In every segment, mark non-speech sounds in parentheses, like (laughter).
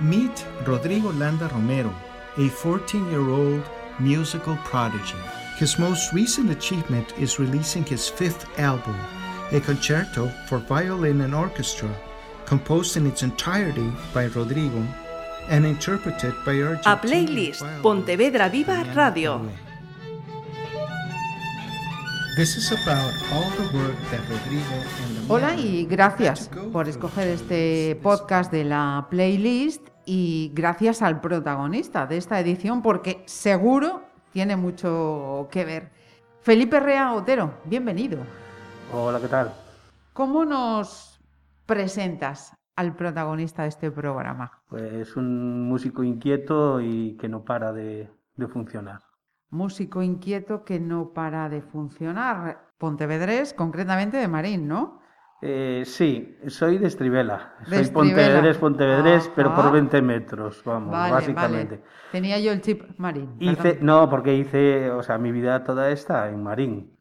Meet Rodrigo Landa Romero, a 14 year old musical prodigy. His most recent achievement is releasing his fifth album, a concerto for violin and orchestra, composed in its entirety by Rodrigo and interpreted by Argentine A playlist Pontevedra Viva Radio. Hola y gracias por escoger este podcast de la playlist y gracias al protagonista de esta edición porque seguro tiene mucho que ver. Felipe Rea Otero, bienvenido. Hola, ¿qué tal? ¿Cómo nos presentas al protagonista de este programa? Pues un músico inquieto y que no para de, de funcionar. Músico inquieto que no para de funcionar. Pontevedrés, concretamente de Marín, ¿no? Eh, sí, soy de Estribela. De soy Estribela. Pontevedrés, Pontevedrés, pero por Ajá. 20 metros, vamos, Vale, básicamente. vale. Tenía yo el chip Marín. Hice, no, porque hice, o sea, mi vida toda está en Marín.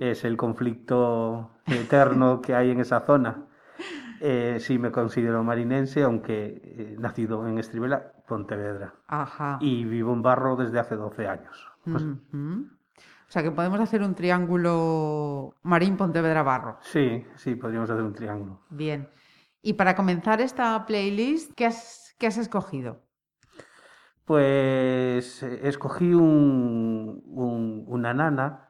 Es el conflicto eterno que hay en esa zona. Eh, sí me considero marinense, aunque eh, nacido en Estribela, Pontevedra. Ajá. Y vivo en Barro desde hace 12 años. Pues. O sea que podemos hacer un triángulo Marín Pontevedra Barro. sí, sí, podríamos hacer un triángulo. Bien. Y para comenzar esta playlist, ¿qué has, qué has escogido? Pues eh, escogí un- un- una nana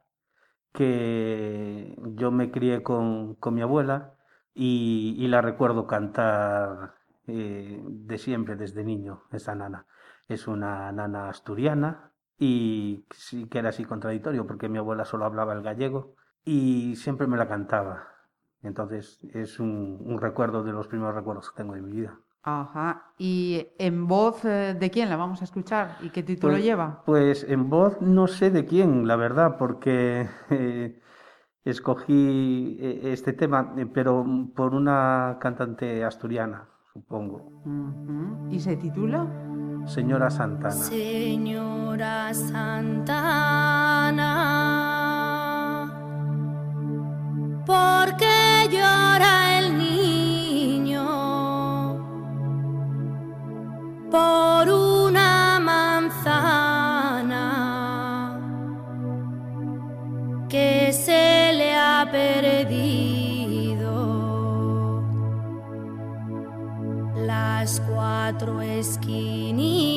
que yo me crié con, con mi abuela y, y la recuerdo cantar eh, de siempre, desde niño, esa nana. Es una nana asturiana y sí que era así contradictorio porque mi abuela solo hablaba el gallego y siempre me la cantaba. Entonces es un, un recuerdo de los primeros recuerdos que tengo de mi vida. Ajá. ¿Y en voz eh, de quién la vamos a escuchar? ¿Y qué título Pues- lleva? Pues en voz no sé de quién, la verdad, porque eh, escogí eh, este tema, eh, pero por una cantante asturiana, supongo. ¿Y se titula? señora Santana. Santana, ¿por qué llora el niño? Por una manzana que se le ha perdido las cuatro esquinitas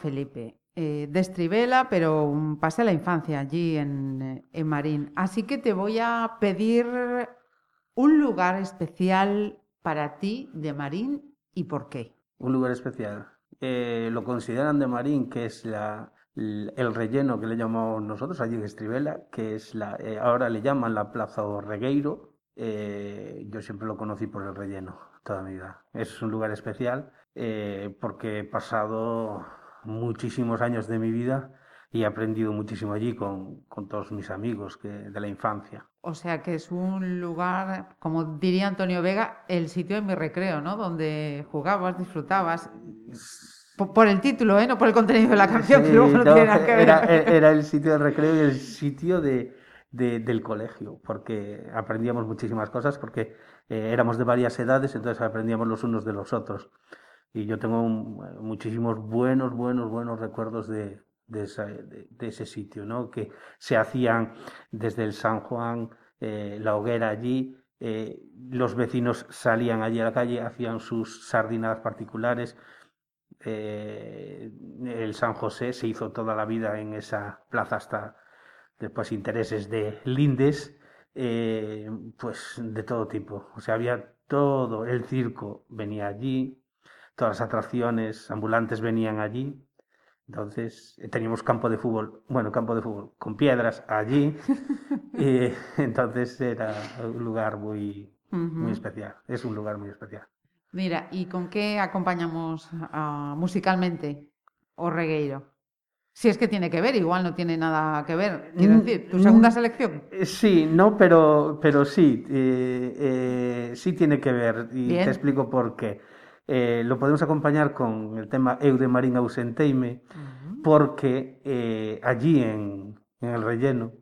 Felipe, eh, de Estribela, pero pasé la infancia allí en, en Marín. Así que te voy a pedir un lugar especial para ti de Marín y por qué. Un lugar especial. Eh, lo consideran de Marín, que es el relleno que le llamamos nosotros allí en Estribela, que es la, eh, ahora le llaman la Plaza do Regueiro. Eh, yo siempre lo conocí por el relleno toda mi vida. Es un lugar especial eh, porque he pasado muchísimos años de mi vida y he aprendido muchísimo allí con, con todos mis amigos que, de la infancia. O sea que es un lugar, como diría Antonio Vega, el sitio de mi recreo, ¿no? Donde jugabas, disfrutabas. Por, por el título, ¿eh? No por el contenido de la canción, que luego no, no, tiene nada que ver. era, era el sitio de recreo y el sitio de, de- del colegio, porque aprendíamos muchísimas cosas, porque eh, éramos de varias edades, entonces aprendíamos los unos de los otros. Y yo tengo un- muchísimos buenos, buenos, buenos recuerdos de, de, ese sitio, ¿no? Que se hacían desde el San Juan, eh, la hoguera allí, eh, los vecinos salían allí a la calle, hacían sus sardinadas particulares. Eh, el San José se hizo toda la vida en esa plaza hasta después intereses de lindes, eh, pues de todo tipo. O sea, había todo, el circo venía allí, todas las atracciones ambulantes venían allí. Entonces eh, teníamos campo de fútbol, bueno, campo de fútbol con piedras allí. (laughs) y (laughs) entonces era un lugar muy, muy especial. Es un lugar muy especial. Mira, ¿y con qué acompañamos ah, musicalmente o regueiro? Si es que tiene que ver, igual no tiene nada que ver. Quiero Mm, decir, tu segunda mm, selección. Eh, Sí, no, pero, pero sí, eh, eh, sí tiene que ver y Bien. te explico por qué. Eh, lo podemos acompañar con el tema Eu de Marín ausenteime, porque eh, allí en, en el relleno,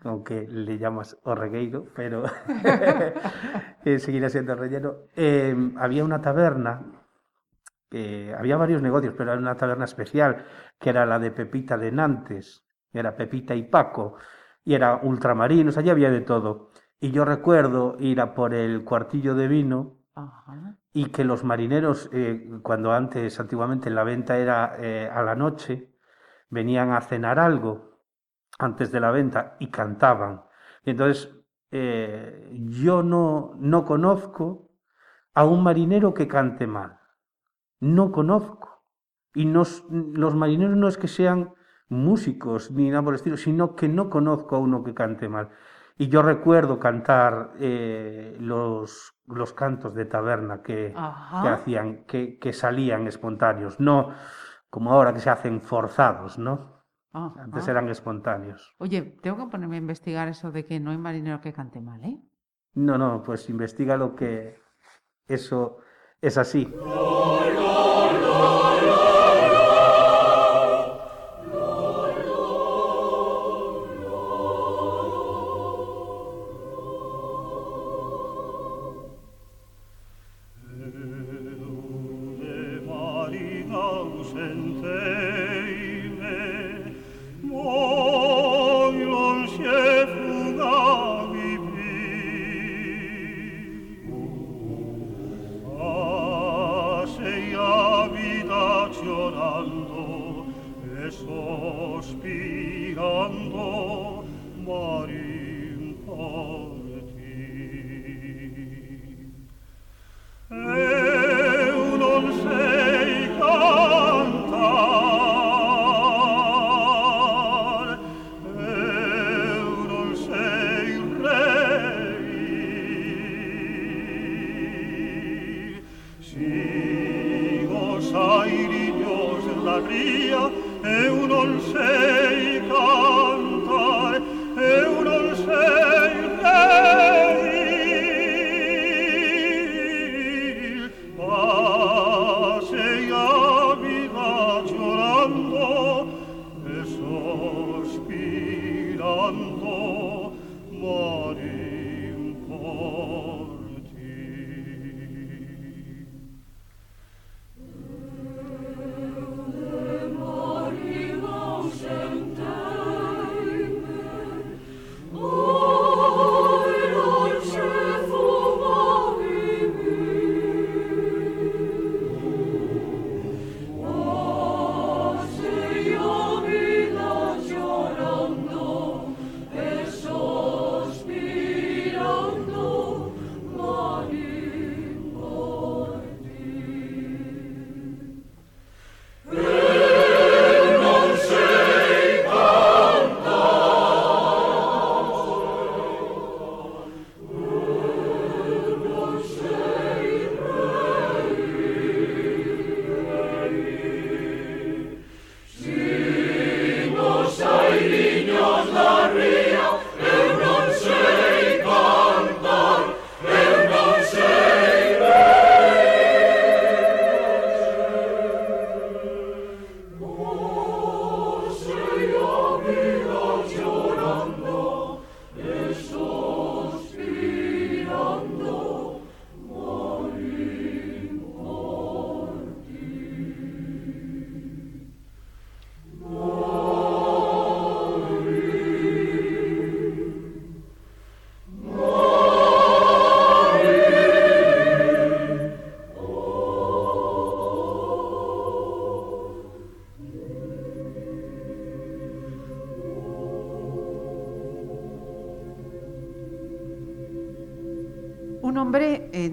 aunque le llamas o regueiro, pero (laughs) (laughs) eh, seguirá siendo el relleno, eh, había una taberna, había varios negocios, pero era una taberna especial, que era la de Pepita de Nantes, era Pepita y Paco, y era ultramarinos, allí había de todo. Y yo recuerdo ir a por el cuartillo de vino Y que los marineros, eh, cuando antes, antiguamente, la venta era eh, a la noche, venían a cenar algo antes de la venta y cantaban. Y entonces, eh, yo no, no conozco a un marinero que cante mal. No conozco. Y no s- los marineros no es que sean músicos ni nada por el estilo, sino que no conozco a uno que cante mal. Y yo recuerdo cantar eh, los, los cantos de taberna que, que hacían, que, que salían espontáneos, no como ahora que se hacen forzados, ¿no? Antes eran espontáneos. Oye, tengo que ponerme a investigar eso de que no hay marinero que cante mal, ¿eh? No, no, pues investiga lo que eso es así.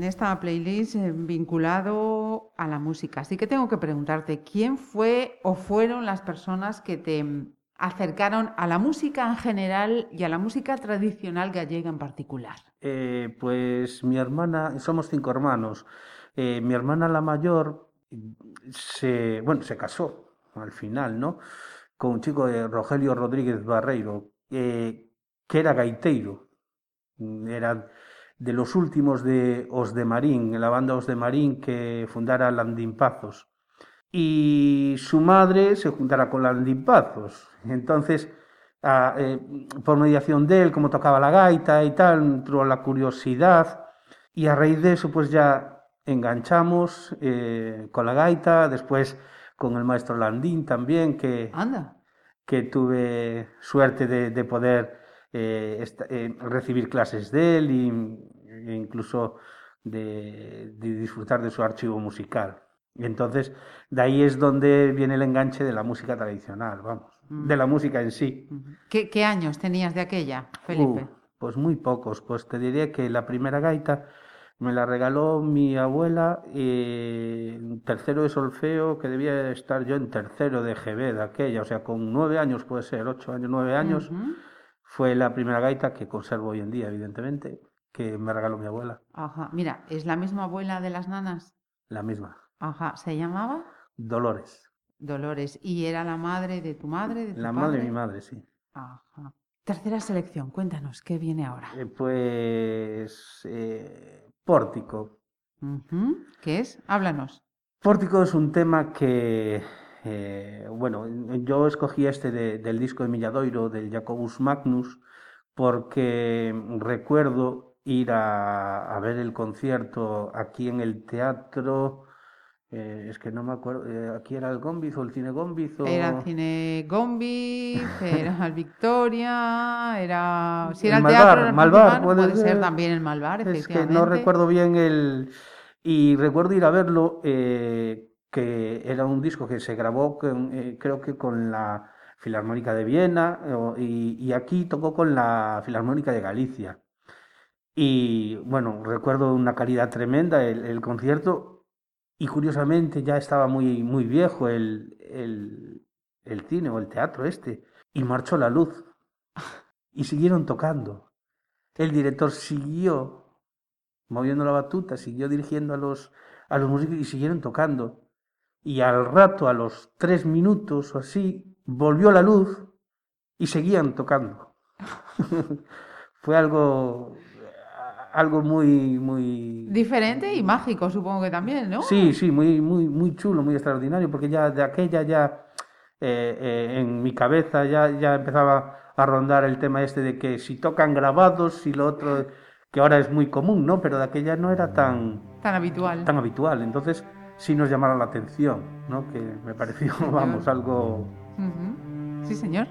En esta playlist eh, vinculado a la música. Así que tengo que preguntarte, ¿quién fue o fueron las personas que te acercaron a la música en general y a la música tradicional gallega en particular? Eh, pues mi hermana, somos cinco hermanos. Eh, mi hermana la mayor se, bueno, se casó al final, ¿no? Con un chico de Rogelio Rodríguez Barreiro, que era gaiteiro. Era de los últimos de Os de Marín, la banda Os de Marín que fundara Landimpazos. Y su madre se juntara con Landimpazos. Entonces, a, eh, por mediación de él, como tocaba la gaita y tal, entró la curiosidad. Y a raíz de eso, pues ya enganchamos eh, con la gaita, después con el maestro Landín también, que, Anda. que tuve suerte de, de poder eh, esta- eh, recibir clases de él y, e incluso de, de disfrutar de su archivo musical. Y entonces, de ahí es donde viene el enganche de la música tradicional, vamos, Mm. de la música en sí. ¿Qué, qué años tenías de aquella, Felipe? Uh, pues muy pocos, pues te diría que la primera gaita me la regaló mi abuela eh, tercero de solfeo, que debía estar yo en tercero de GB de aquella, o sea, con nueve años puede ser, ocho años, nueve años. Fue la primera gaita que conservo hoy en día, evidentemente, que me regaló mi abuela, Ajá. Mira, ¿es la misma abuela de las nanas? la misma, Ajá. ¿Se llamaba? Dolores, Dolores. ¿Y era la madre de tu madre? De tu la madre de mi madre, sí. Ajá. Tercera selección, cuéntanos, ¿qué viene ahora? Eh, pues eh, Pórtico. ¿Qué es? Háblanos. Pórtico es un tema que, eh, bueno, yo escogí este de- del disco de Milladoiro, del Jacobus Magnus, porque recuerdo ir a, a ver el concierto aquí en el teatro, eh, es que no me acuerdo, eh, aquí era el Gombiz o el Cine Gombiz o... Era Cine Gombi, (laughs) era el Victoria, era... Si era El el, teatro, Malvar, era el Malvar, puede puede ser ser. también el Malvar, Es que no recuerdo bien el... Y recuerdo ir a verlo, eh, que era un disco que se grabó, con, eh, creo que con la Filarmónica de Viena, y, y aquí tocó con la Filarmónica de Galicia. Y bueno, recuerdo una calidad tremenda el, el concierto, y curiosamente ya estaba muy, muy viejo el, el, el cine o el teatro este, y marchó la luz. (laughs) Y siguieron tocando. El director siguió moviendo la batuta, siguió dirigiendo a los, a los músicos y siguieron tocando. Y al rato, a los tres minutos o así, volvió la luz y seguían tocando. (laughs) Fue algo, algo muy, muy... Diferente y mágico, supongo que también, ¿no? Sí, sí, muy, muy, muy chulo, muy extraordinario, porque ya de aquella ya eh, eh, en mi cabeza ya, ya empezaba a rondar el tema este de que si tocan grabados y lo otro, que ahora es muy común, ¿no? Pero de aquella no era tan, Tan habitual. tan habitual. Entonces sí nos llamaron la atención, ¿no? Que me pareció, (laughs) vamos, algo... Ujú. Sí, señor.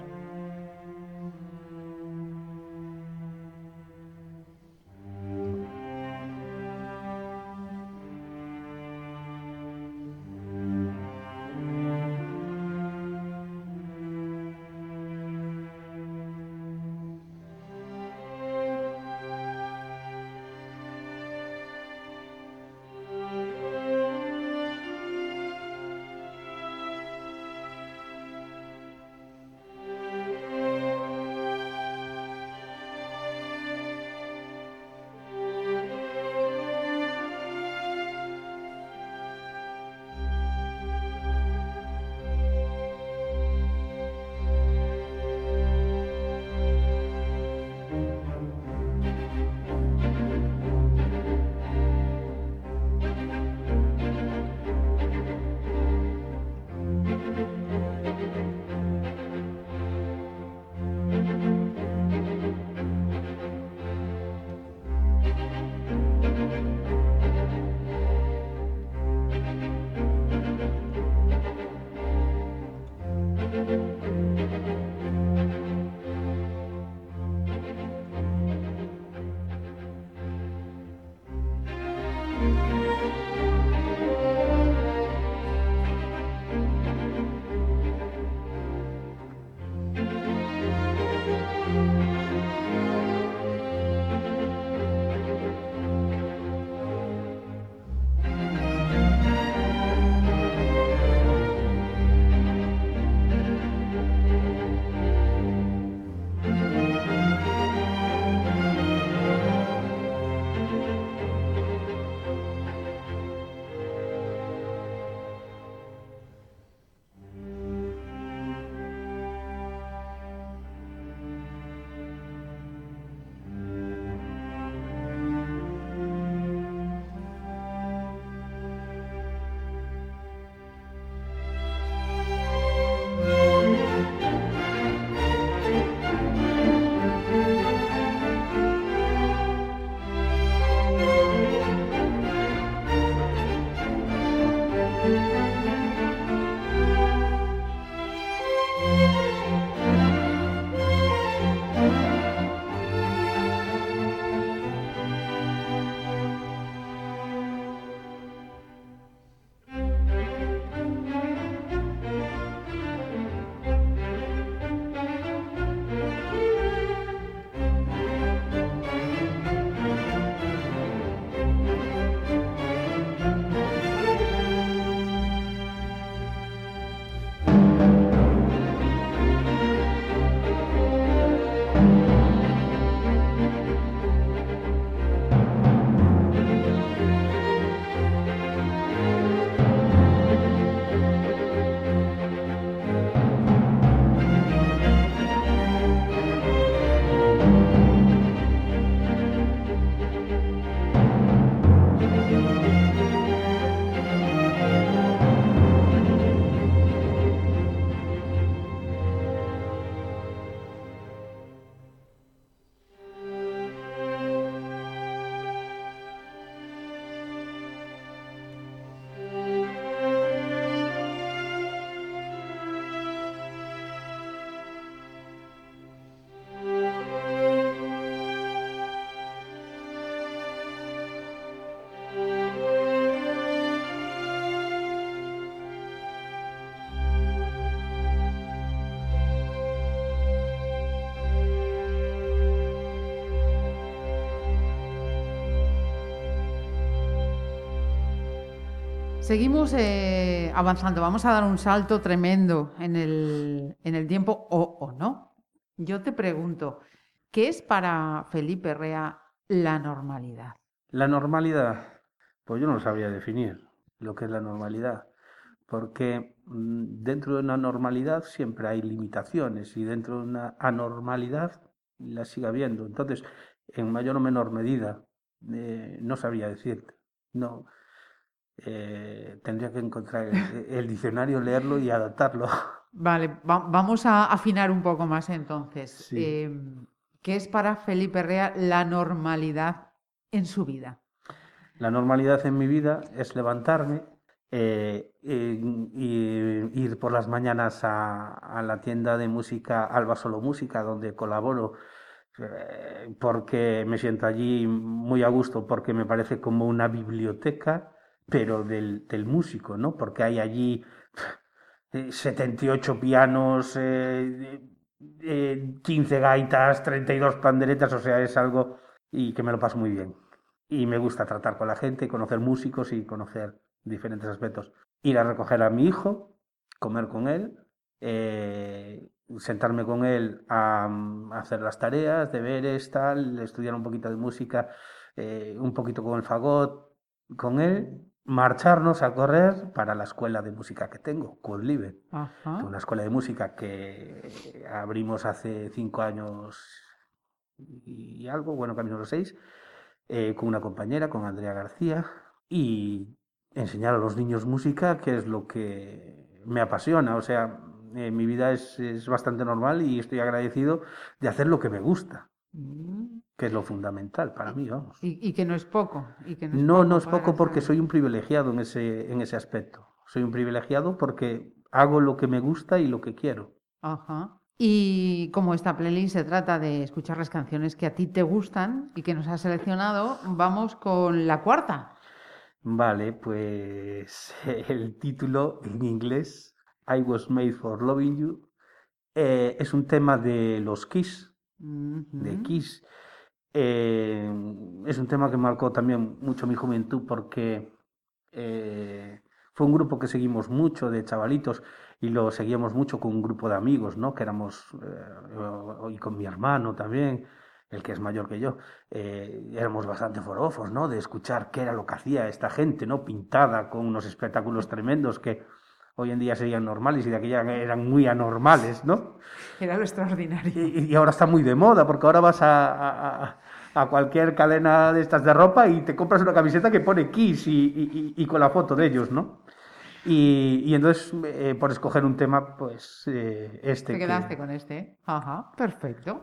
Seguimos eh, avanzando, vamos a dar un salto tremendo en el, en el tiempo o, o no. Yo te pregunto, ¿qué es para Felipe Rea la normalidad? La normalidad, pues yo no sabría definir lo que es la normalidad, porque mm, dentro de una normalidad siempre hay limitaciones y dentro de una anormalidad la sigue habiendo. Entonces, en mayor o menor medida, eh, no sabría decirte. No, eh, tendría que encontrar el, el diccionario, leerlo y adaptarlo. (laughs) Vale, va- vamos a afinar un poco más entonces. Sí. Eh, ¿Qué es para Felipe Rea la normalidad en su vida? La normalidad en mi vida es levantarme eh, y, y ir por las mañanas a, a la tienda de música Alba Solo Música, donde colaboro, eh, porque me siento allí muy a gusto, porque me parece como una biblioteca, pero del, del músico, ¿no? Porque hay allí eh, 78 pianos, eh, eh, 15 gaitas, 32 panderetas, o sea, es algo y que me lo paso muy bien y me gusta tratar con la gente, conocer músicos y conocer diferentes aspectos. Ir a recoger a mi hijo, comer con él, eh, sentarme con él a, a hacer las tareas, deberes, tal, estudiar un poquito de música, eh, un poquito con el fagot, con él, marcharnos a correr para la escuela de música que tengo, Ajá. una escuela de música que abrimos hace cinco años y algo, bueno, camino a los seis, eh, con una compañera, con Andrea García, y enseñar a los niños música, que es lo que me apasiona. O sea, eh, mi vida es, es bastante normal y estoy agradecido de hacer lo que me gusta. Que es lo fundamental para mí, vamos. Y, y que no es poco. y que No, no es poco porque soy un privilegiado en ese, en ese aspecto. Soy un privilegiado porque hago lo que me gusta y lo que quiero. Ajá. Y como esta playlist se trata de escuchar las canciones que a ti te gustan y que nos has seleccionado, vamos con la cuarta. Vale, pues (laughs) el título en inglés, I Was Made for Loving You, eh, es un tema de los Kiss, de. Kiss. Eh, es un tema que marcó también mucho mi juventud porque eh, fue un grupo que seguimos mucho de chavalitos y lo seguíamos mucho con un grupo de amigos, ¿no? Que éramos, eh, y con mi hermano también, el que es mayor que yo, eh, éramos bastante forofos, ¿no? De escuchar qué era lo que hacía esta gente, ¿no? Pintada con unos espectáculos tremendos que hoy en día serían normales y de aquella eran muy anormales, ¿no? Era lo extraordinario. Y, y ahora está muy de moda, porque ahora vas a, a- cualquier cadena de estas de ropa y te compras una camiseta que pone Kiss y, y- y- con la foto de ellos, ¿no? Y, y entonces, eh, por escoger un tema, pues eh, este. Te que- quedaste con este. Ajá, perfecto.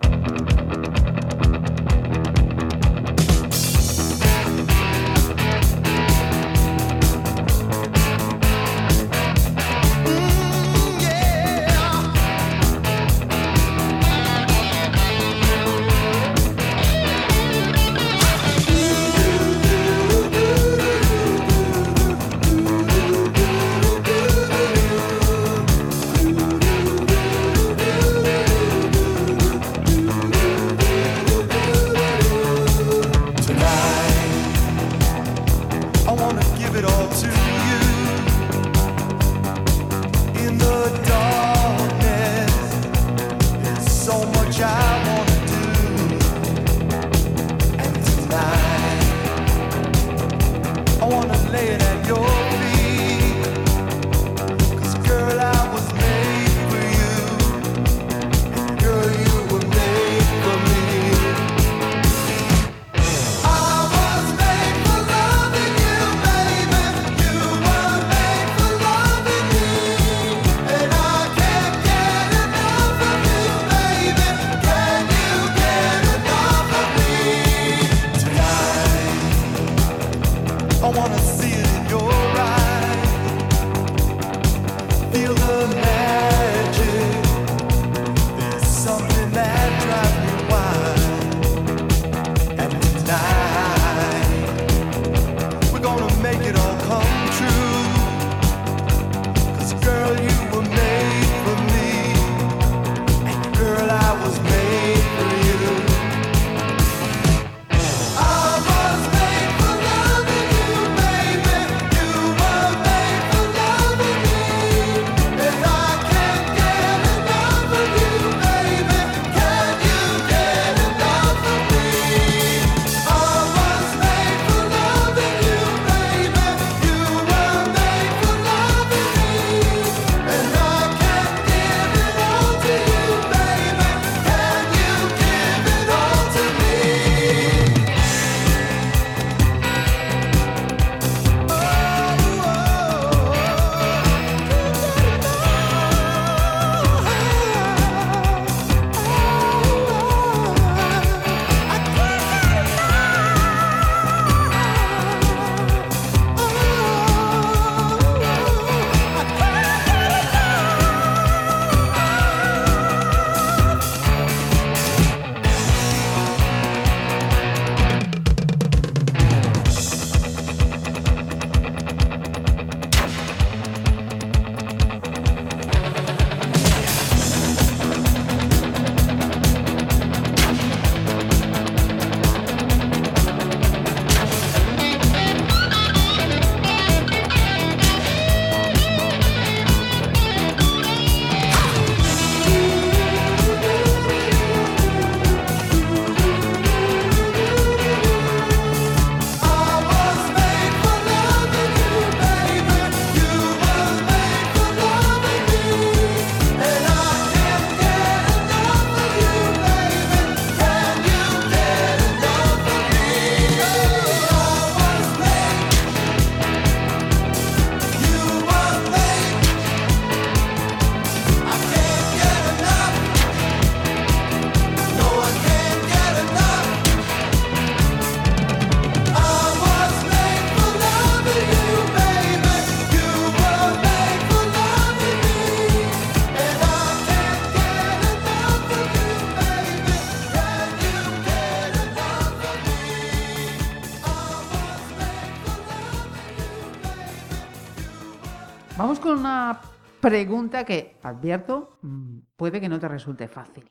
Una pregunta que, advierto, mm, puede que no te resulte fácil.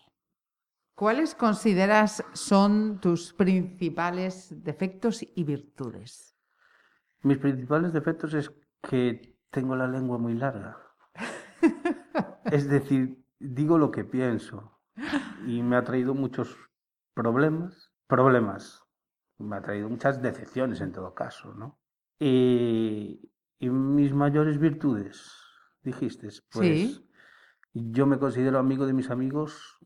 ¿Cuáles consideras son tus principales defectos y virtudes? Mis principales defectos es que tengo la lengua muy larga. (laughs) es decir, digo lo que pienso y me ha traído muchos problemas, problemas, me ha traído muchas decepciones en todo caso, ¿no? Y, y mis mayores virtudes, dijiste, pues Sí. yo me considero amigo de mis amigos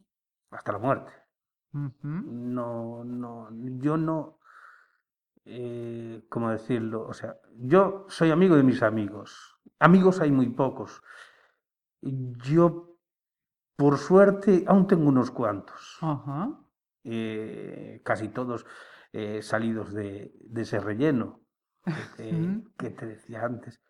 hasta la muerte. Ujú. No, no, yo no, eh, ¿cómo decirlo? O sea, yo soy amigo de mis amigos. Amigos hay muy pocos. Yo, por suerte, aún tengo unos cuantos. Eh, casi todos eh, salidos de, de ese relleno que te, Ujú. que te decía antes.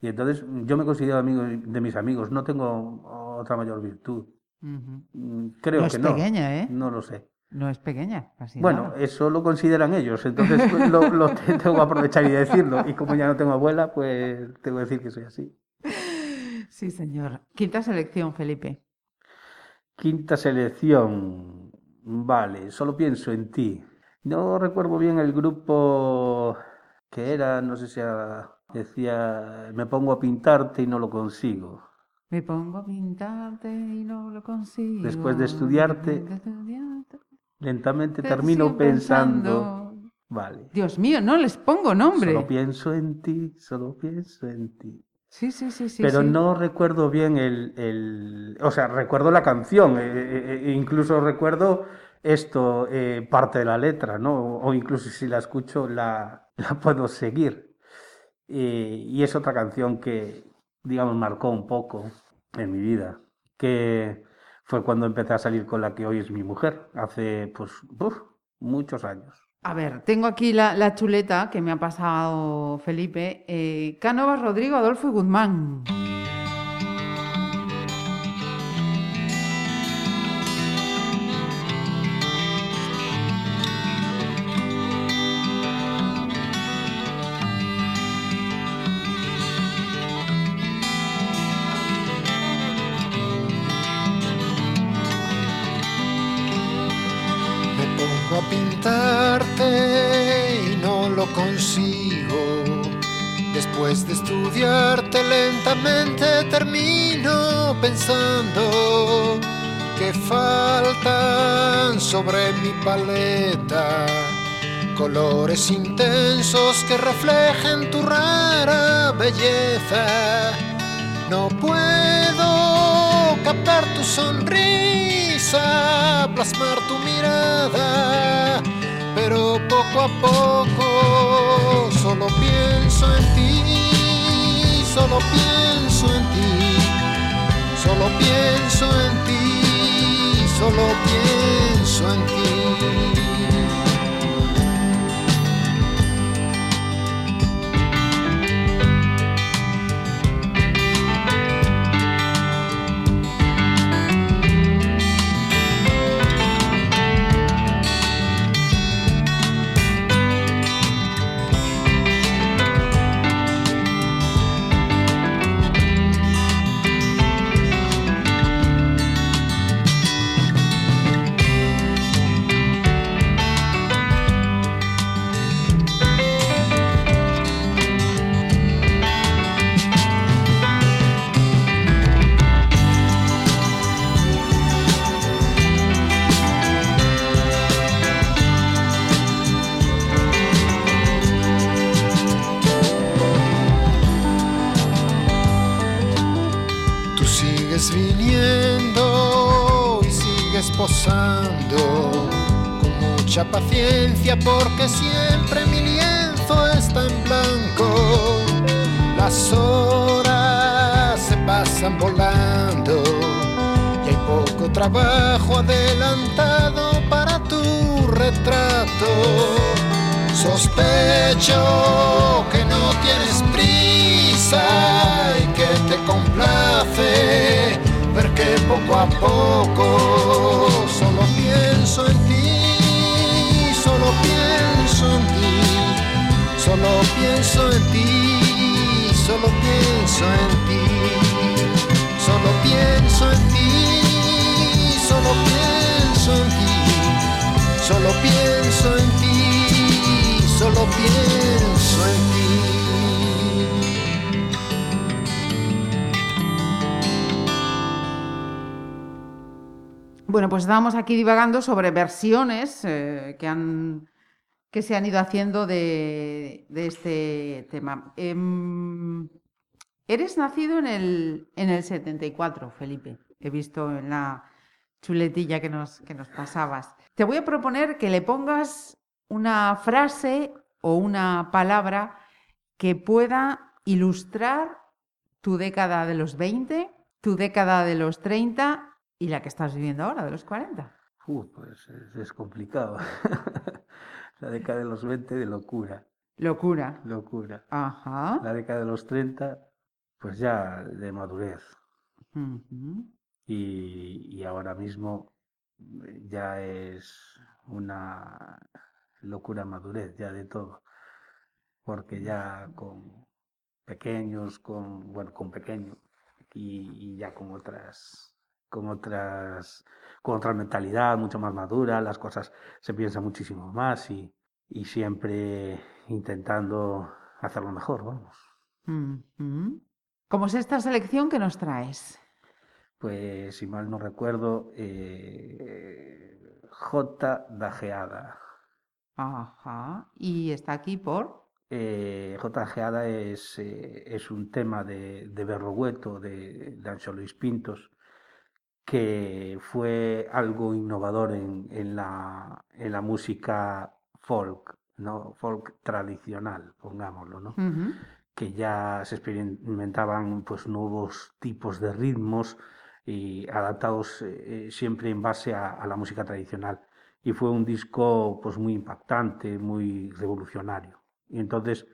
Y entonces yo me considero amigo de mis amigos, no tengo otra mayor virtud. Ujú. Mm, Creo No que es no. pequeña, ¿eh? No lo sé. No es pequeña, casi Bueno, nada. eso lo consideran ellos, entonces (laughs) pues, lo, lo te- tengo que aprovechar y decirlo. Y como ya no tengo abuela, pues tengo que decir que soy así. Sí, señor. Quinta selección, Felipe. Quinta selección. Vale, solo pienso en ti. No recuerdo bien el grupo que era, no sé si era- decía, me pongo a pintarte y no lo consigo. Me pongo a pintarte y no lo consigo. Después de estudiarte, De estudiarte, Lentamente te termino pensando. Vale. Dios mío, no les pongo nombre. Solo pienso en ti, solo pienso en ti. Sí, sí, sí, sí. Pero sí. no recuerdo bien el, el- O sea, recuerdo la canción, eh, eh, eh, incluso recuerdo esto, eh, parte de la letra, ¿no? O incluso si la escucho la, la puedo seguir. Eh, y es otra canción que, digamos, marcó un poco en mi vida, que fue cuando empecé a salir con la que hoy es mi mujer, hace, pues, muchos años. A ver, tengo aquí la, la chuleta que me ha pasado Felipe. Eh, Cánovas, Rodrigo, Adolfo y Guzmán. Paleta colores intensos que reflejen tu rara belleza. No puedo captar tu sonrisa, plasmar tu mirada, pero poco a poco solo pienso en ti, solo pienso en ti, solo pienso en ti, solo pienso en ti. Tú mucha paciencia porque siempre mi lienzo está en blanco. Las horas se pasan volando y hay poco trabajo adelantado para tu retrato. Sospecho que no tienes prisa y que te complace ver que poco a poco solo pienso en ti, solo pienso en ti, solo pienso en ti, solo pienso en ti, solo pienso en ti, solo pienso en ti, solo pienso en ti. Bueno, pues estábamos aquí divagando sobre versiones eh, que, han, que se han ido haciendo de, de este tema. Em, eres nacido en el, en el 74, Felipe. He visto en la chuletilla que nos, que nos pasabas. Te voy a proponer que le pongas una frase o una palabra que pueda ilustrar tu década de los 20, tu década de los 30 y la que estás viviendo ahora, de los 40. Uh, pues es, es complicado. (laughs) la década de los 20 de locura, Locura. locura. Ajá. La década de los 30, pues ya de madurez. Y, y ahora mismo eh, ya es una locura madurez, ya de todo. Porque ya con pequeños, con, bueno, con pequeños y, y ya con otras con otras con otra mentalidad mucho más madura, las cosas se piensan muchísimo más y, y siempre intentando hacerlo mejor, vamos. ¿Cómo es esta selección que nos traes? Pues si mal no recuerdo, eh, J. Dajeada. Ajá. Y está aquí por. Eh, J. Dajeada es, eh, es un tema de, de Berrogueto, de, de Anxo Luis Pintos, que fue algo innovador en, en la, en la música folk, ¿no? Folk tradicional, pongámoslo, ¿no? Que ya se experimentaban pues nuevos tipos de ritmos y adaptados eh, siempre en base a, a la música tradicional y fue un disco pues muy impactante muy revolucionario y entonces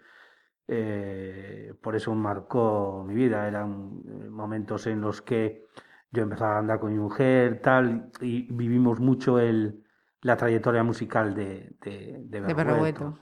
eh, por eso marcó mi vida eran eh, momentos en los que yo empezaba a andar con mi mujer tal y vivimos mucho el la trayectoria musical de, de, de De Berrueto.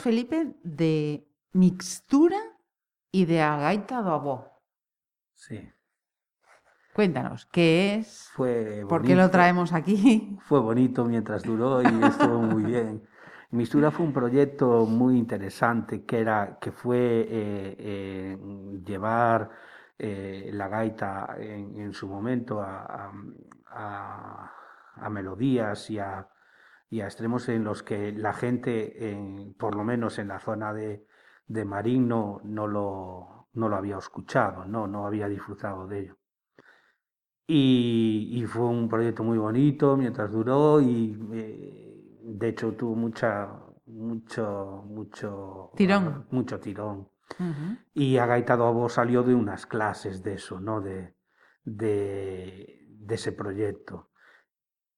Felipe, de mixtura y de a gaita do avó. Sí. Cuéntanos, ¿qué es? Fue ¿Por qué lo traemos aquí? (laughs) Fue bonito mientras duró y estuvo muy bien. (laughs) Mistura fue un proyecto muy interesante que era que fue eh, eh, llevar eh, la gaita en, en su momento a- a melodías y a, y a extremos en los que la gente, en- por lo menos en la zona de, de Marín, no, no lo, no lo había escuchado, no, no había disfrutado de ello. Y, y fue un proyecto muy bonito mientras duró y eh, de hecho tuvo mucha, mucho, mucho Tirón. mucho tirón. Y Agaitado a Voz salió de unas clases de eso, ¿no? De, de, de ese proyecto.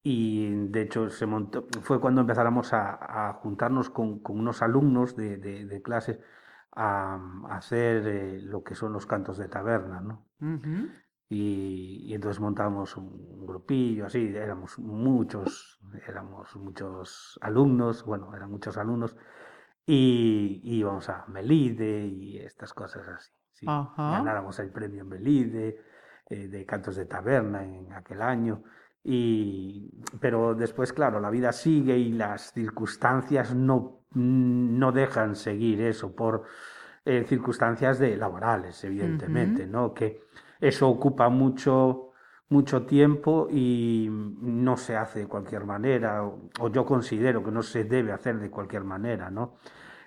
Y de hecho se montó, fue cuando empezáramos a, a juntarnos con, con unos alumnos de, de- de clases a, a hacer eh, lo que son los cantos de taberna, ¿no? Ujú. Y, y entonces montamos un grupillo, así, éramos muchos, éramos muchos alumnos, bueno, eran muchos alumnos, y, y íbamos a Melide y estas cosas así. sí. Ajá. Ganáramos el premio en Melide, eh, de cantos de taberna en aquel año. Y, pero después, claro, la vida sigue y las circunstancias no, no dejan seguir eso por eh, circunstancias de laborales, evidentemente, ¿no? Que eso ocupa mucho, mucho tiempo y no se hace de cualquier manera, o, o yo considero que no se debe hacer de cualquier manera, ¿no?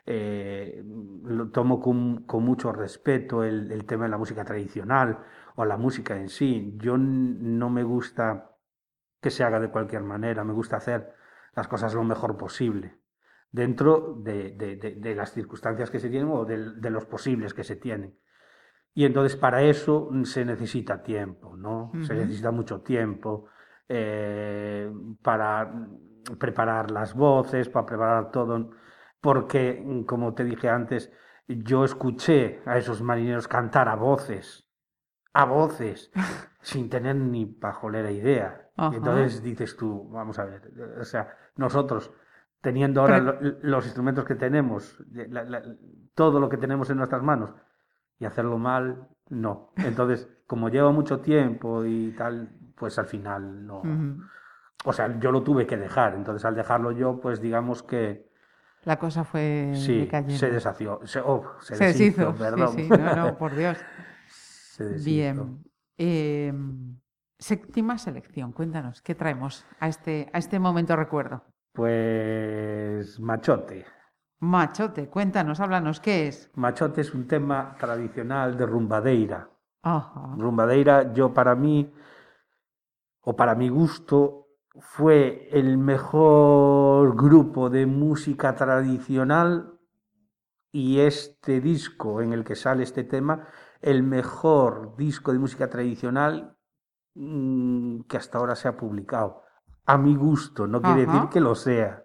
Eh, lo tomo con, con mucho respeto el, el tema de la música tradicional o la música en sí. Yo no me gusta que se haga de cualquier manera, me gusta hacer las cosas lo mejor posible, dentro de, de- de- de las circunstancias que se tienen o de, los posibles que se tienen. Y entonces para eso se necesita tiempo, ¿no? Se necesita mucho tiempo eh, para preparar las voces, para preparar todo, porque, como te dije antes, yo escuché a esos marineros cantar a voces, a voces, (laughs) sin tener ni pajolera idea. Ajá. Entonces dices tú, vamos a ver, o sea, nosotros teniendo ahora Pero- los instrumentos que tenemos, la- la- todo lo que tenemos en nuestras manos, y hacerlo mal, no. (laughs) Entonces, como lleva mucho tiempo y tal, pues al final no. O sea, yo lo tuve que dejar. Entonces, al dejarlo yo, pues digamos que La cosa fue sí, se deshació. Se, oh, se Se deshizo, deshizo, perdón. sí, sí, no, no, por Dios. (laughs) Se deshizo. Bien. Eh, séptima selección, cuéntanos, ¿qué traemos a este, a este momento recuerdo? Pues Machote. Machote, cuéntanos, háblanos, ¿qué es? Machote es un tema tradicional de rumbadeira. Ajá. Rumbadeira, yo para mí, o para mi gusto, fue el mejor grupo de música tradicional y este disco en el que sale este tema, el mejor disco de música tradicional mm, que hasta ahora se ha publicado. A mi gusto, no quiere Ajá. decir que lo sea,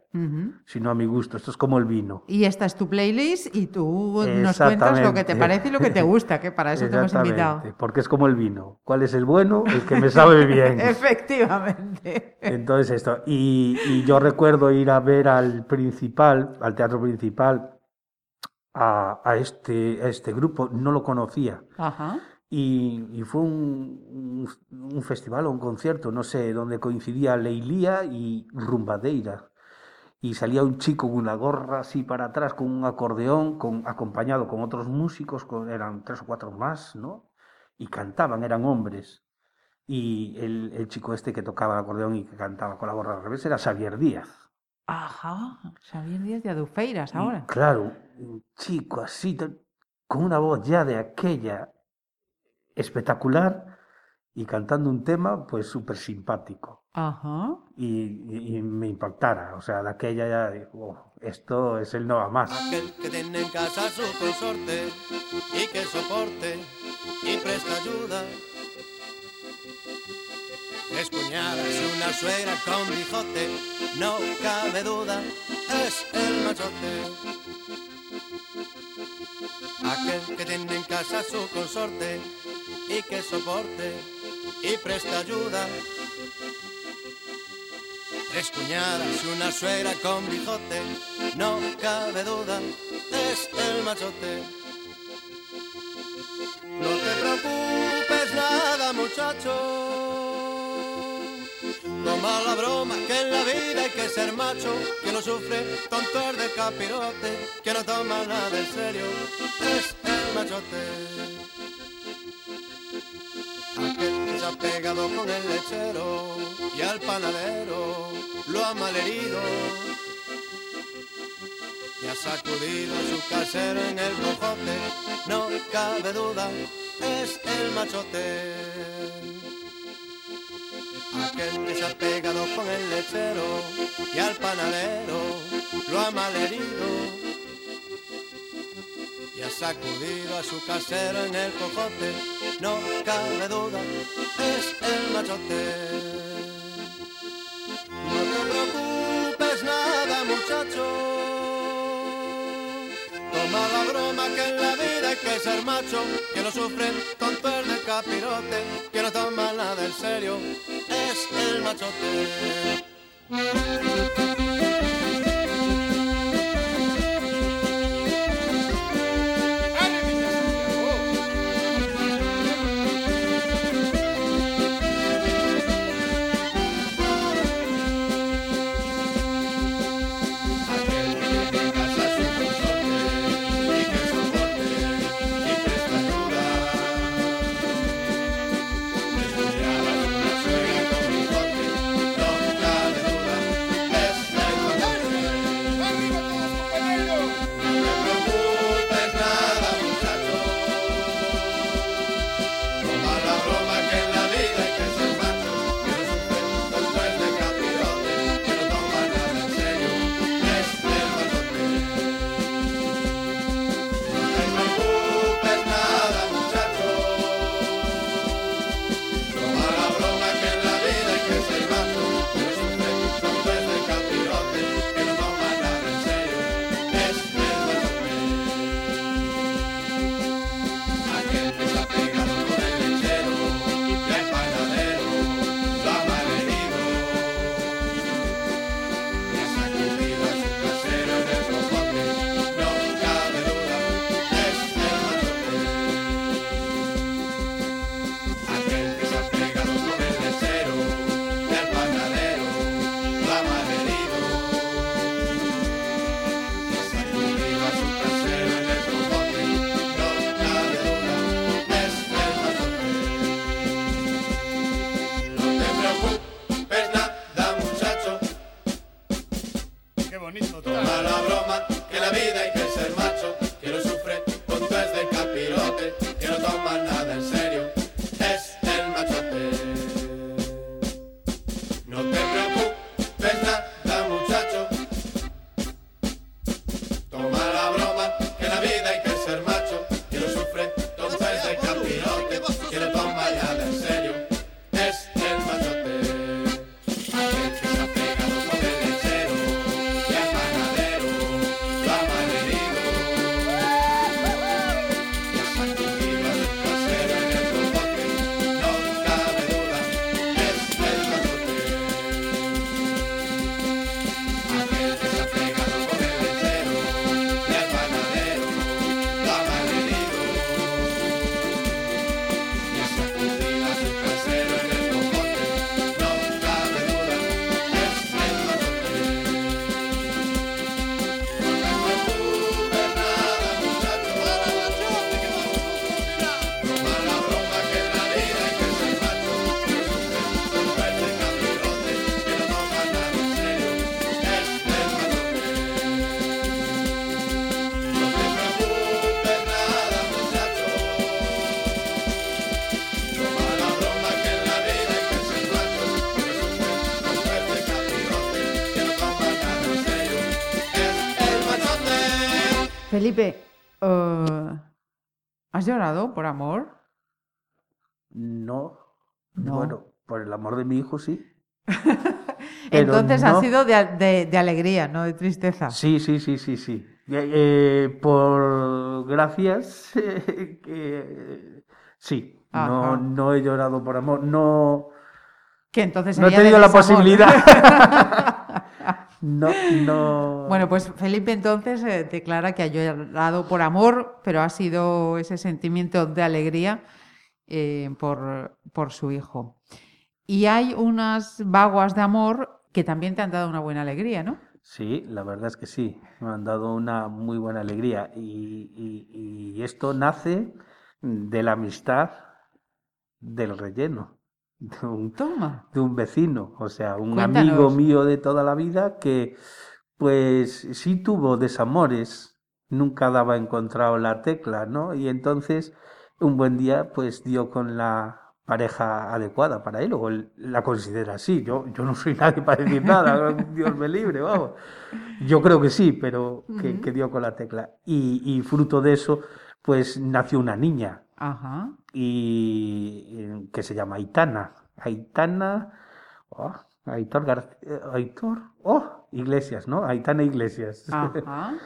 sino a mi gusto. Esto es como el vino. Y esta es tu playlist y tú nos cuentas lo que te parece y lo que te gusta, que para eso te hemos invitado. Porque es como el vino. ¿Cuál es el bueno? El que me sabe (laughs) bien. Efectivamente. Entonces esto, y, y yo recuerdo ir a ver al principal, al teatro principal, a, a este, a este grupo, no lo conocía. Ajá. Y, y fue un, un, un festival o un concierto, no sé, donde coincidía Leilía y Rumbadeira. Y salía un chico con una gorra así para atrás, con un acordeón, con, acompañado con otros músicos, con, eran tres o cuatro más, ¿no? Y cantaban, eran hombres. Y el, el chico este que tocaba el acordeón y que cantaba con la gorra al revés era Xavier Díaz. Ajá. Xavier Díaz de Adufeiras Y, ahora. claro, un chico así, con una voz ya de aquella espectacular y cantando un tema pues súper simpático. Ajá. Y, y- y me impactara, o sea, de aquella ya digo, "Oh, esto es el no va más. Aquel que tiene en casa a su consorte y que soporte y presta ayuda. Tres cuñadas y una suegra con bijote, no cabe duda, es el machote. Aquel que tiene en casa su consorte y que soporte y presta ayuda. Tres cuñadas y una suegra con bigote, no cabe duda, es el machote. mala broma, que en la vida hay que ser macho, que no sufre tontor de capirote, que no toma nada en serio, es el machote. Aquel que se ha pegado con el lechero y al panadero lo ha malherido y ha sacudido a su casero en el mojote, no cabe duda, es el machote gente se ha pegado con el lechero y al panadero lo ha malherido y ha sacudido a su casero en el cojote. No cabe duda, es el machote. No te preocupes nada, muchacho. Toma la broma que en la vida hay que ser macho, que lo sufren con tu capirote que no toma nada en serio es el machote. Felipe, eh, ¿has llorado por amor? No. no. Bueno, por el amor de mi hijo sí. (laughs) Entonces ha sido de, alegría, no de tristeza. Sí, sí, sí, sí, sí. Eh, eh, por gracias, (laughs) sí. No, no he llorado por amor. No. Que entonces no he tenido la posibilidad. (laughs) no, no bueno, pues Felipe entonces eh, declara que ha llorado por amor, pero ha sido ese sentimiento de alegría eh, por, por su hijo. Y hay unas vaguas de amor que también te han dado una buena alegría, ¿no? Sí, la verdad es que sí, me han dado una muy buena alegría y, y- y esto nace de la amistad del relleno, de un, Toma. de un vecino, o sea, un Cuéntanos. amigo mío de toda la vida que pues sí tuvo desamores, nunca daba encontrado la tecla, ¿no? Y entonces un buen día pues dio con la pareja adecuada para él, o él la considera así. Yo, yo no soy (laughs) nadie para decir nada, (laughs) Dios me libre, vamos. Yo creo que sí, pero que, dio con la tecla. Y, y fruto de eso, pues nació una niña Ajá. y eh, que se llama Aitana. Aitana, oh, Aitor García, Aitor, oh, Iglesias, ¿no? Aitana Iglesias. Ajá. (laughs)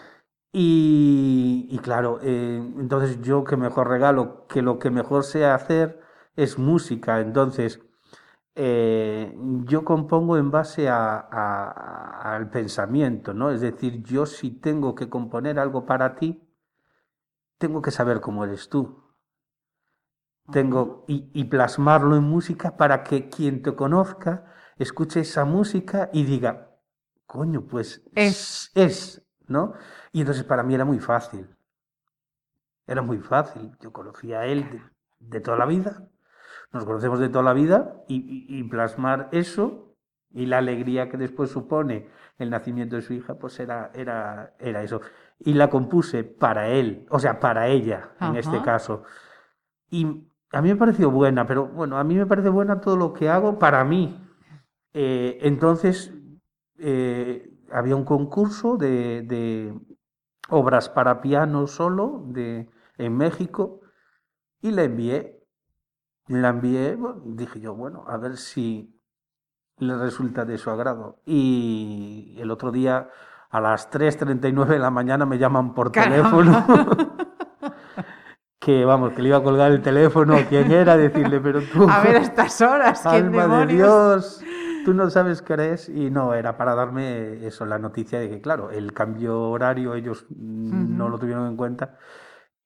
Y, y claro, eh, entonces yo que mejor regalo, que lo que mejor sé hacer es música. Entonces, eh, yo compongo en base a- a- al pensamiento, ¿no? Es decir, yo si tengo que componer algo para ti, tengo que saber cómo eres tú. Tengo y, y plasmarlo en música para que quien te conozca escuche esa música y diga, coño, pues Es. es, ¿no? Y entonces para mí era muy fácil. Era muy fácil. Yo conocía a él de, de toda la vida. Nos conocemos de toda la vida y, y- y plasmar eso y la alegría que después supone el nacimiento de su hija, pues era, era, era eso. Y la compuse para él, o sea, para ella, en este caso. Y a mí me pareció buena, pero bueno, a mí me parece buena todo lo que hago para mí. Eh, entonces, eh, había un concurso de, de obras para piano solo de, en México y la envié. La envié, bueno, dije yo, bueno, a ver si le resulta de su agrado. Y el otro día, a las 3.39 de la mañana, me llaman por teléfono. (laughs) que vamos, que le iba a colgar el teléfono, quién era, decirle, pero tú, A ver, a estas horas, ¿quién alma de? Dios, tú no sabes qué eres. Y no, era para darme eso, la noticia de que, claro, el cambio horario ellos no lo tuvieron en cuenta.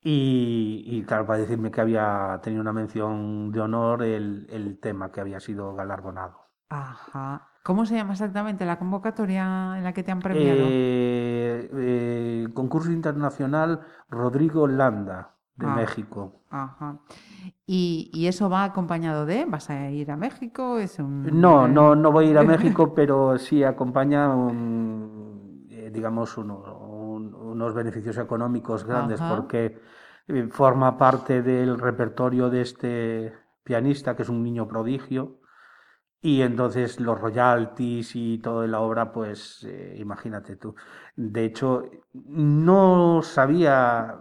Y, y, claro, para decirme que había tenido una mención de honor el, el tema que había sido galardonado. Ajá. ¿Cómo se llama exactamente la convocatoria en la que te han premiado? Eh, eh, concurso internacional Rodrigo Landa, de Ah. México. Ajá. ¿Y, y eso va acompañado de? ¿Vas a ir a México? ¿Es un... No, no, no voy a ir a (laughs) México, pero sí acompaña, un, eh, digamos, uno- un- unos beneficios económicos grandes Ajá. porque eh, forma parte del repertorio de este pianista, que es un niño prodigio, y entonces los royalties y toda la obra, pues eh, imagínate tú. De hecho, no sabía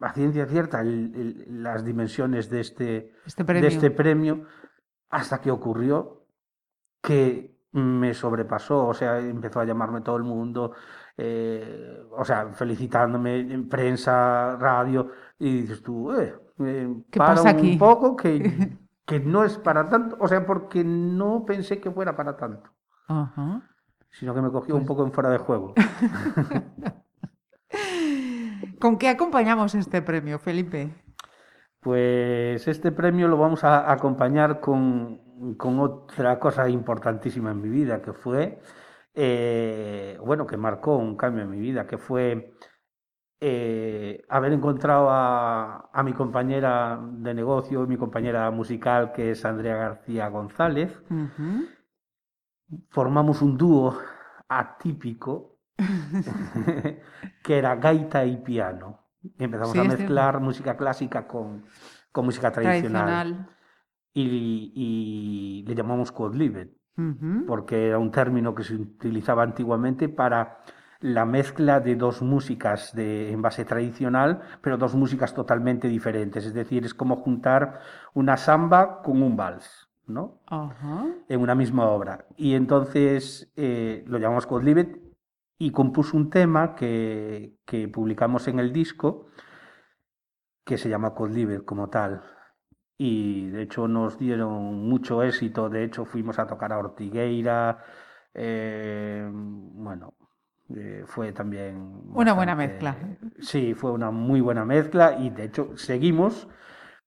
a ciencia cierta el- el- las dimensiones de este, Este de premio. este premio hasta que ocurrió que me sobrepasó, o sea, empezó a llamarme todo el mundo, eh, o sea, felicitándome en prensa, radio, y dices tú, eh, eh, ¿Qué para pasa un aquí? poco que, (laughs) que no es para tanto, o sea, porque no pensé que fuera para tanto, sino que me cogió un Pues poco en fuera de juego. (laughs) ¿Con qué acompañamos este premio, Felipe? Pues este premio lo vamos a acompañar con, con otra cosa importantísima en mi vida, que fue, eh, bueno, que marcó un cambio en mi vida, que fue eh, haber encontrado a, a mi compañera de negocio, mi compañera musical, que es Andrea García González. Formamos un dúo atípico, (laughs) que era gaita y piano. Y empezamos Sí, a cierto. mezclar música clásica con, con música tradicional. Tradicional. Y, y le llamamos quadlivet, Ujú. porque era un término que se utilizaba antiguamente para la mezcla de dos músicas de, en base tradicional, pero dos músicas totalmente diferentes. Es decir, es como juntar una samba con un vals, ¿no? Ajá. en una misma obra. Y entonces eh, lo llamamos Codlivet y compuso un tema que, que publicamos en el disco que se llama Codlivet como tal. y de hecho nos dieron mucho éxito. De hecho, fuimos a tocar a Ortigueira. eh, bueno, eh, fue también. Una buena mezcla. Sí, fue una muy buena mezcla y de hecho seguimos,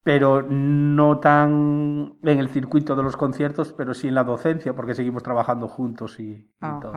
pero no tan en el circuito de los conciertos, pero sí en la docencia, porque seguimos trabajando juntos y, y todo.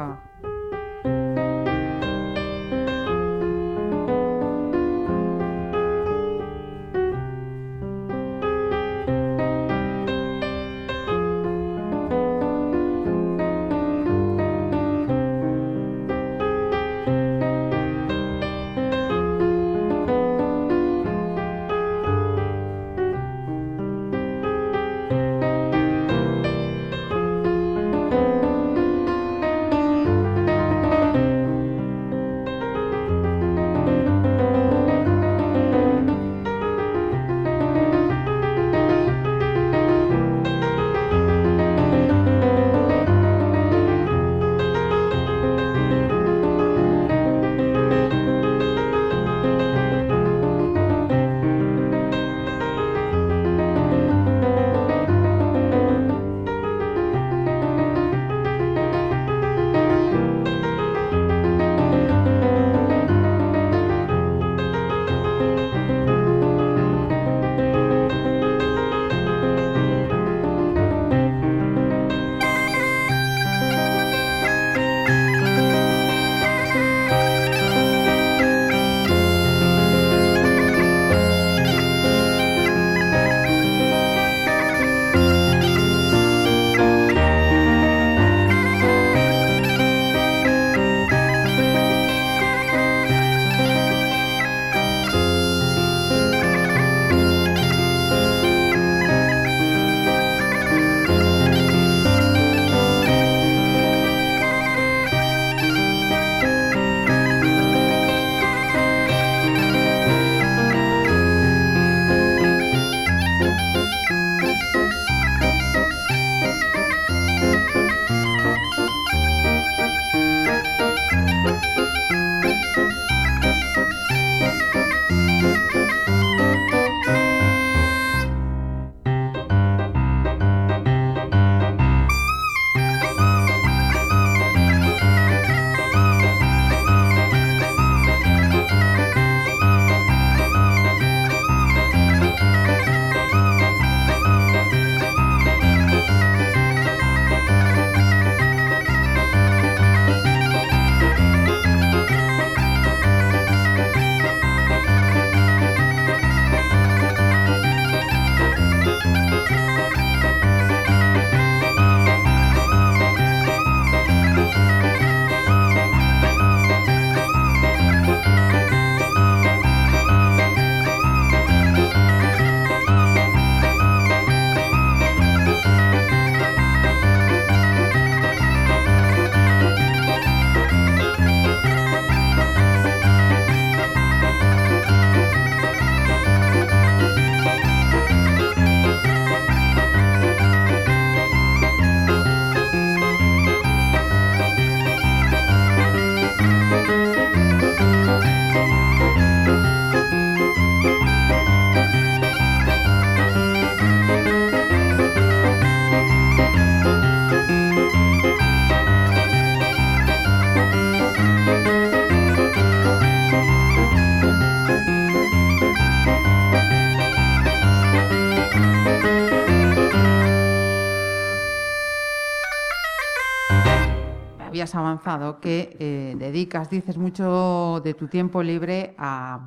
Habías avanzado que eh, dedicas, dices mucho de tu tiempo libre a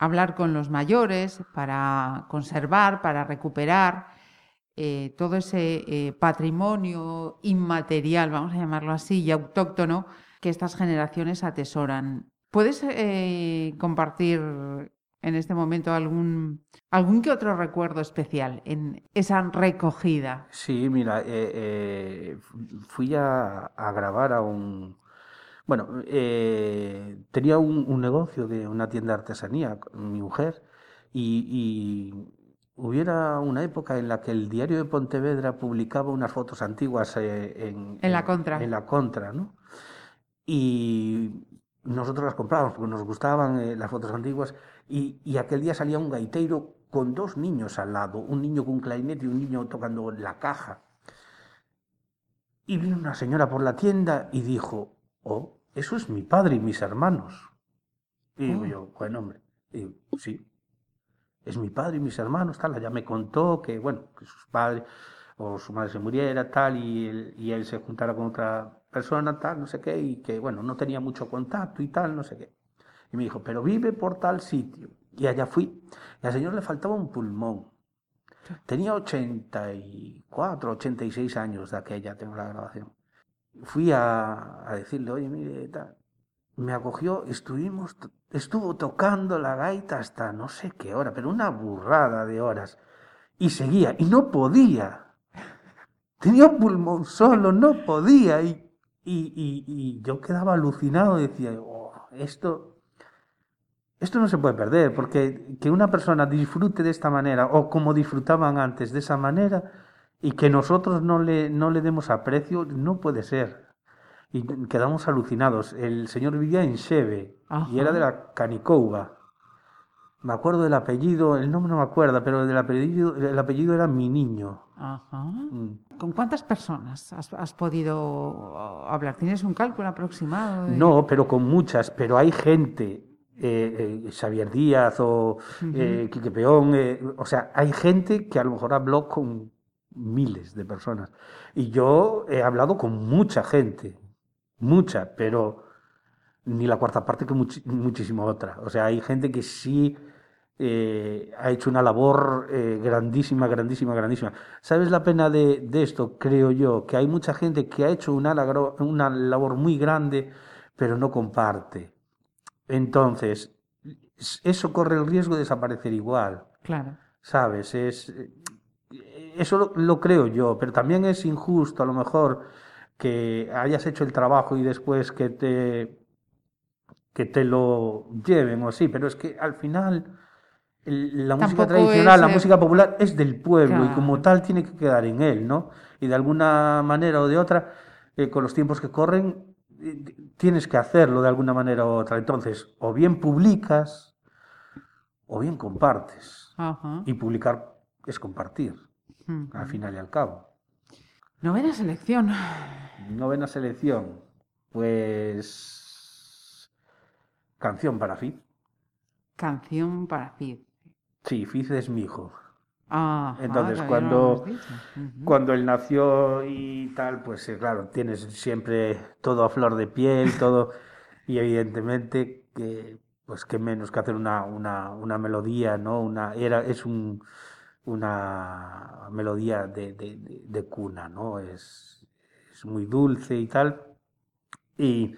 hablar con los mayores para conservar, para recuperar eh, todo ese eh, patrimonio inmaterial, vamos a llamarlo así, y autóctono que estas generaciones atesoran. ¿Puedes compartir en este momento algún, algún que otro recuerdo especial en esa recogida? Sí, mira, eh, eh, fui a, a grabar a un... Bueno, eh, tenía un, un negocio de una tienda de artesanía con mi mujer y, y hubiera una época en la que el diario de Pontevedra publicaba unas fotos antiguas en, En la contra. En la contra, ¿no? Y nosotros las comprábamos porque nos gustaban las fotos antiguas y, y aquel día salía un gaiteiro con dos niños al lado, un niño con un clarinete y un niño tocando la caja. Y vino una señora por la tienda y dijo, oh, eso es mi padre y mis hermanos. Y digo Oh. yo, buen hombre. Y digo, sí, es mi padre y mis hermanos, tal. Ella me contó que, bueno, que sus padres o su madre se muriera, tal, y él, y él se juntara con otra persona, tal, no sé qué, y que, bueno, no tenía mucho contacto y tal, no sé qué. Y me dijo, pero vive por tal sitio. Y allá fui. Y al señor le faltaba un pulmón. Tenía 84, 86 años de aquella, tengo la grabación. Fui a, a decirle, oye, mire, tal. Me acogió, estuvimos, estuvo tocando la gaita hasta no sé qué hora, pero una burrada de horas. Y seguía, y no podía. Tenía un pulmón solo, no podía. Y, y, y- y yo quedaba alucinado, decía, "Oh, esto, esto no se puede perder, porque que una persona disfrute de esta manera, o como disfrutaban antes de esa manera, y que nosotros no le, no le demos aprecio, no puede ser. Y quedamos alucinados. El señor vivía en y era de la Canicouba. Me acuerdo del apellido, el nombre no me acuerdo, pero del apellido, el apellido era mi niño. Ajá. Mm. ¿Con cuántas personas has, has podido hablar? ¿Tienes un cálculo aproximado? de- No, pero con muchas, pero hay gente, eh, eh, Xavier Díaz o eh, Quique Peón, o sea, hay gente que a lo mejor habló con miles de personas. Y yo he hablado con mucha gente, mucha, pero ni la cuarta parte que muchi- muchísima otra. O sea, hay gente que sí ha hecho una labor grandísima, grandísima, grandísima. ¿Sabes la pena de, de esto? Creo yo, que hay mucha gente que ha hecho una labor muy grande, pero no comparte. Entonces, eso corre el riesgo de desaparecer igual. Claro. ¿Sabes? Es, eh, eso lo, lo creo yo, pero también es injusto a lo mejor que hayas hecho el trabajo y después que te, que te lo lleven o así, pero es que al final la música Tampoco tradicional, es, la eh, música popular es del pueblo y como tal tiene que quedar en él, ¿no? Y de alguna manera o de otra, eh, con los tiempos que corren, tienes que hacerlo de alguna manera u otra. Entonces, o bien publicas o bien compartes. Ajá. Y publicar es compartir, al final y al cabo. Novena selección. Novena selección, pues. Canción para Fid. Canción para Cid. Sí, Fid es mi hijo. Ah, Entonces, cuando, cuando él nació y tal, pues eh, claro, tienes siempre todo a flor de piel, todo. Y evidentemente que, pues qué menos que hacer una, una, una melodía, ¿no? Una, era, es un, una melodía de, de- de- de cuna, ¿no? Es, es muy dulce y tal. Y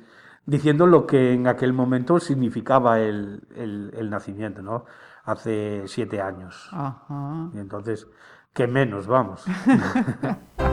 diciendo lo que en aquel momento significaba el, el- el nacimiento, ¿no? Hace siete años. Ajá. Y entonces, ¿qué menos vamos? (laughs)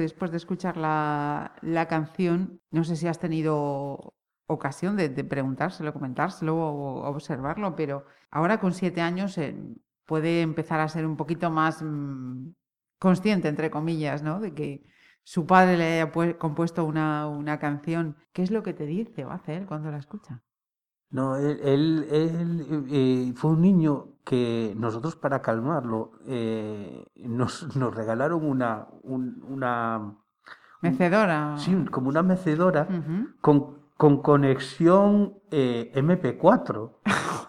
después de escuchar la, la canción, no sé si has tenido ocasión de, de preguntárselo, comentárselo o observarlo, pero ahora con siete años eh, puede empezar a ser un poquito más mm, consciente, entre comillas, ¿no? De que su padre le haya pu- compuesto una, una canción. ¿Qué es lo que te dice o hace él cuando la escucha? No, él, él- él, eh, fue un niño que nosotros para calmarlo eh, nos, nos regalaron una, un- una, Mecedora. sí, como una mecedora con, con conexión eh, MP4.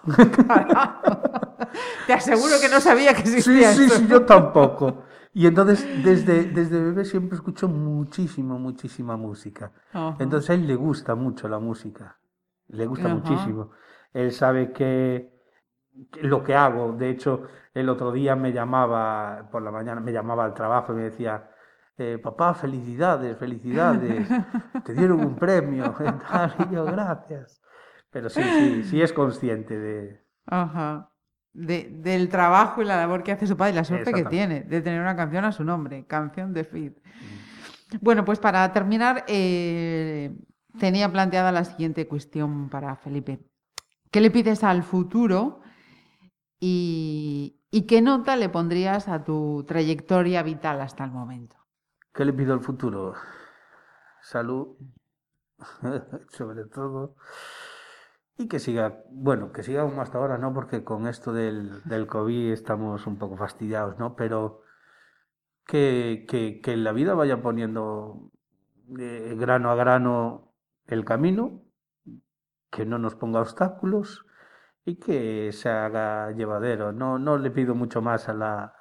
(laughs) Te aseguro que no sabía que Sí, existía sí, esto. sí, yo tampoco. Y entonces desde, desde bebé siempre escucho muchísimo, muchísima música. Entonces a él le gusta mucho la música, le gusta Ajá. muchísimo. Él sabe que, que lo que hago, de hecho, el otro día me llamaba, por la mañana me llamaba al trabajo y me decía, eh, papá, felicidades, felicidades, (laughs) te dieron un premio, (laughs) y yo, gracias. Pero sí, sí, sí es consciente de... Ajá. De- del trabajo y la labor que hace su padre y la suerte que tiene de tener una canción a su nombre, canción de Fit. Bueno, pues para terminar, eh, tenía planteada la siguiente cuestión para Felipe. ¿Qué le pides al futuro y, qué nota le pondrías a tu trayectoria vital hasta el momento? ¿Qué le pido al futuro? Salud, (laughs) sobre todo. Y que siga, bueno, que siga como hasta ahora, ¿no? Porque con esto del, del COVID estamos un poco fastidiados, ¿no? Pero que, que, que la vida vaya poniendo eh, grano a grano el camino, que no nos ponga obstáculos y que se haga llevadero. No, no le pido mucho más a la,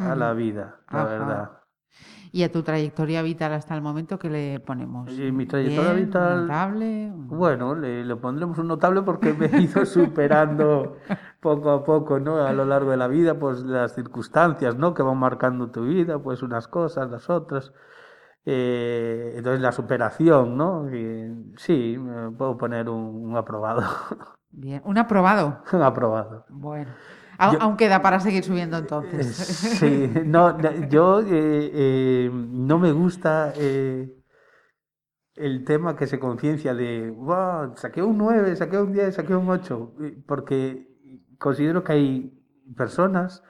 a la vida, la Ajá. verdad. ¿Y a tu trayectoria vital hasta el momento qué le ponemos? Y mi trayectoria Bien, vital- Notable. Bueno, le, le pondremos un notable porque me he ido (laughs) superando poco a poco, ¿no? A lo largo de la vida, pues las circunstancias, ¿no? Que van marcando tu vida, pues unas cosas, las otras. Eh, entonces la superación, ¿no? Y sí, puedo poner un, un aprobado. Bien. Un aprobado. (laughs) un aprobado. Bueno. A- Yo- Aún queda para seguir subiendo Eh, entonces. Sí, no, yo eh, eh, no me gusta eh, el tema que se conciencia de, wow, saqué un 9, saqué un 10, saqué un 8, eh, porque considero que hay personas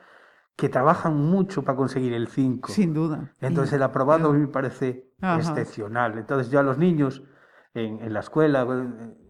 que trabajan mucho para conseguir el 5. Sin duda. Entonces el aprobado mí me parece Ajá. excepcional. Entonces yo a los niños en, en la escuela,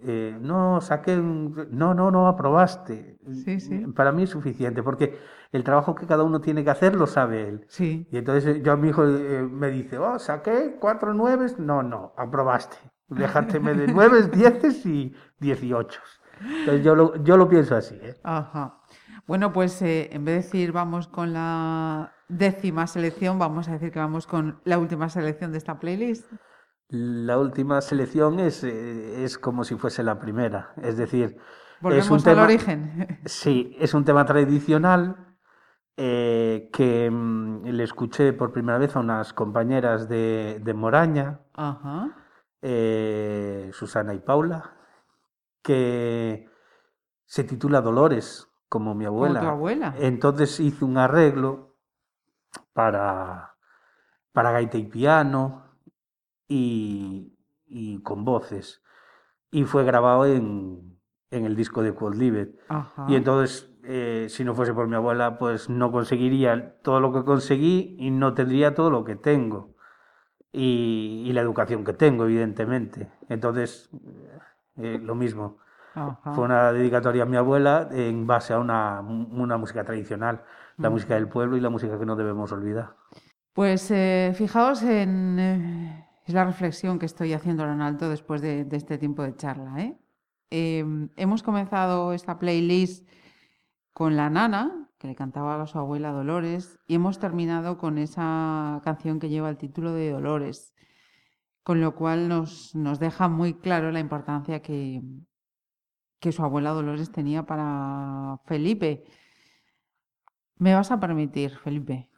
eh, no, saqué un... No, no, no aprobaste. Sí, sí. Para mí es suficiente, porque el trabajo que cada uno tiene que hacer lo sabe él. Sí. Y entonces eh, yo a mi hijo eh, me dice, oh, saqué cuatro nueves. No, no, aprobaste. Dejárteme de (laughs) nueves, dieces y dieciocho. Entonces yo lo, yo lo pienso así, ¿eh? Ajá. Bueno, pues eh, en vez de decir vamos con la décima selección, vamos a decir que vamos con la última selección de esta playlist. La última selección es, eh, es como si fuese la primera. Es decir, Volvemos es un al tema, origen. (laughs) (laughs) Sí, es un tema tradicional eh, que mm, le escuché por primera vez a unas compañeras de, de Moraña, Ajá. eh, Susana y Paula, que se titula Dolores, como mi Como abuela. tu abuela. Entonces hice un arreglo para, para gaita y piano y, y con voces. Y fue grabado en, en el disco de Cold. Y entonces, eh, si no fuese por mi abuela, pues no conseguiría todo lo que conseguí y no tendría todo lo que tengo. Y, y la educación que tengo, evidentemente. Entonces, eh, lo mismo. Ajá. Fue una dedicatoria a mi abuela en base a una, una música tradicional, la música del pueblo y la música que no debemos olvidar. Pues eh, fijaos en eh, es la reflexión que estoy haciendo en alto después de, de este tiempo de charla. ¿eh? Eh, hemos comenzado esta playlist con la nana, que le cantaba a su abuela Dolores, y hemos terminado con esa canción que lleva el título de Dolores, con lo cual nos, nos deja muy claro la importancia que, que su abuela Dolores tenía para Felipe. Me vas a permitir, Felipe,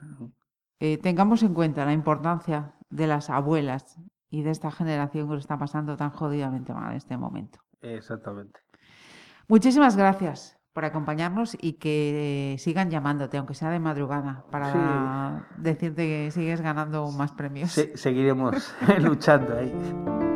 eh, tengamos en cuenta la importancia de las abuelas y de esta generación que lo está pasando tan jodidamente mal en este momento. Exactamente. Muchísimas gracias por acompañarnos y que sigan llamándote, aunque sea de madrugada, para decirte que sigues ganando más premios. Se- seguiremos (laughs) luchando ahí.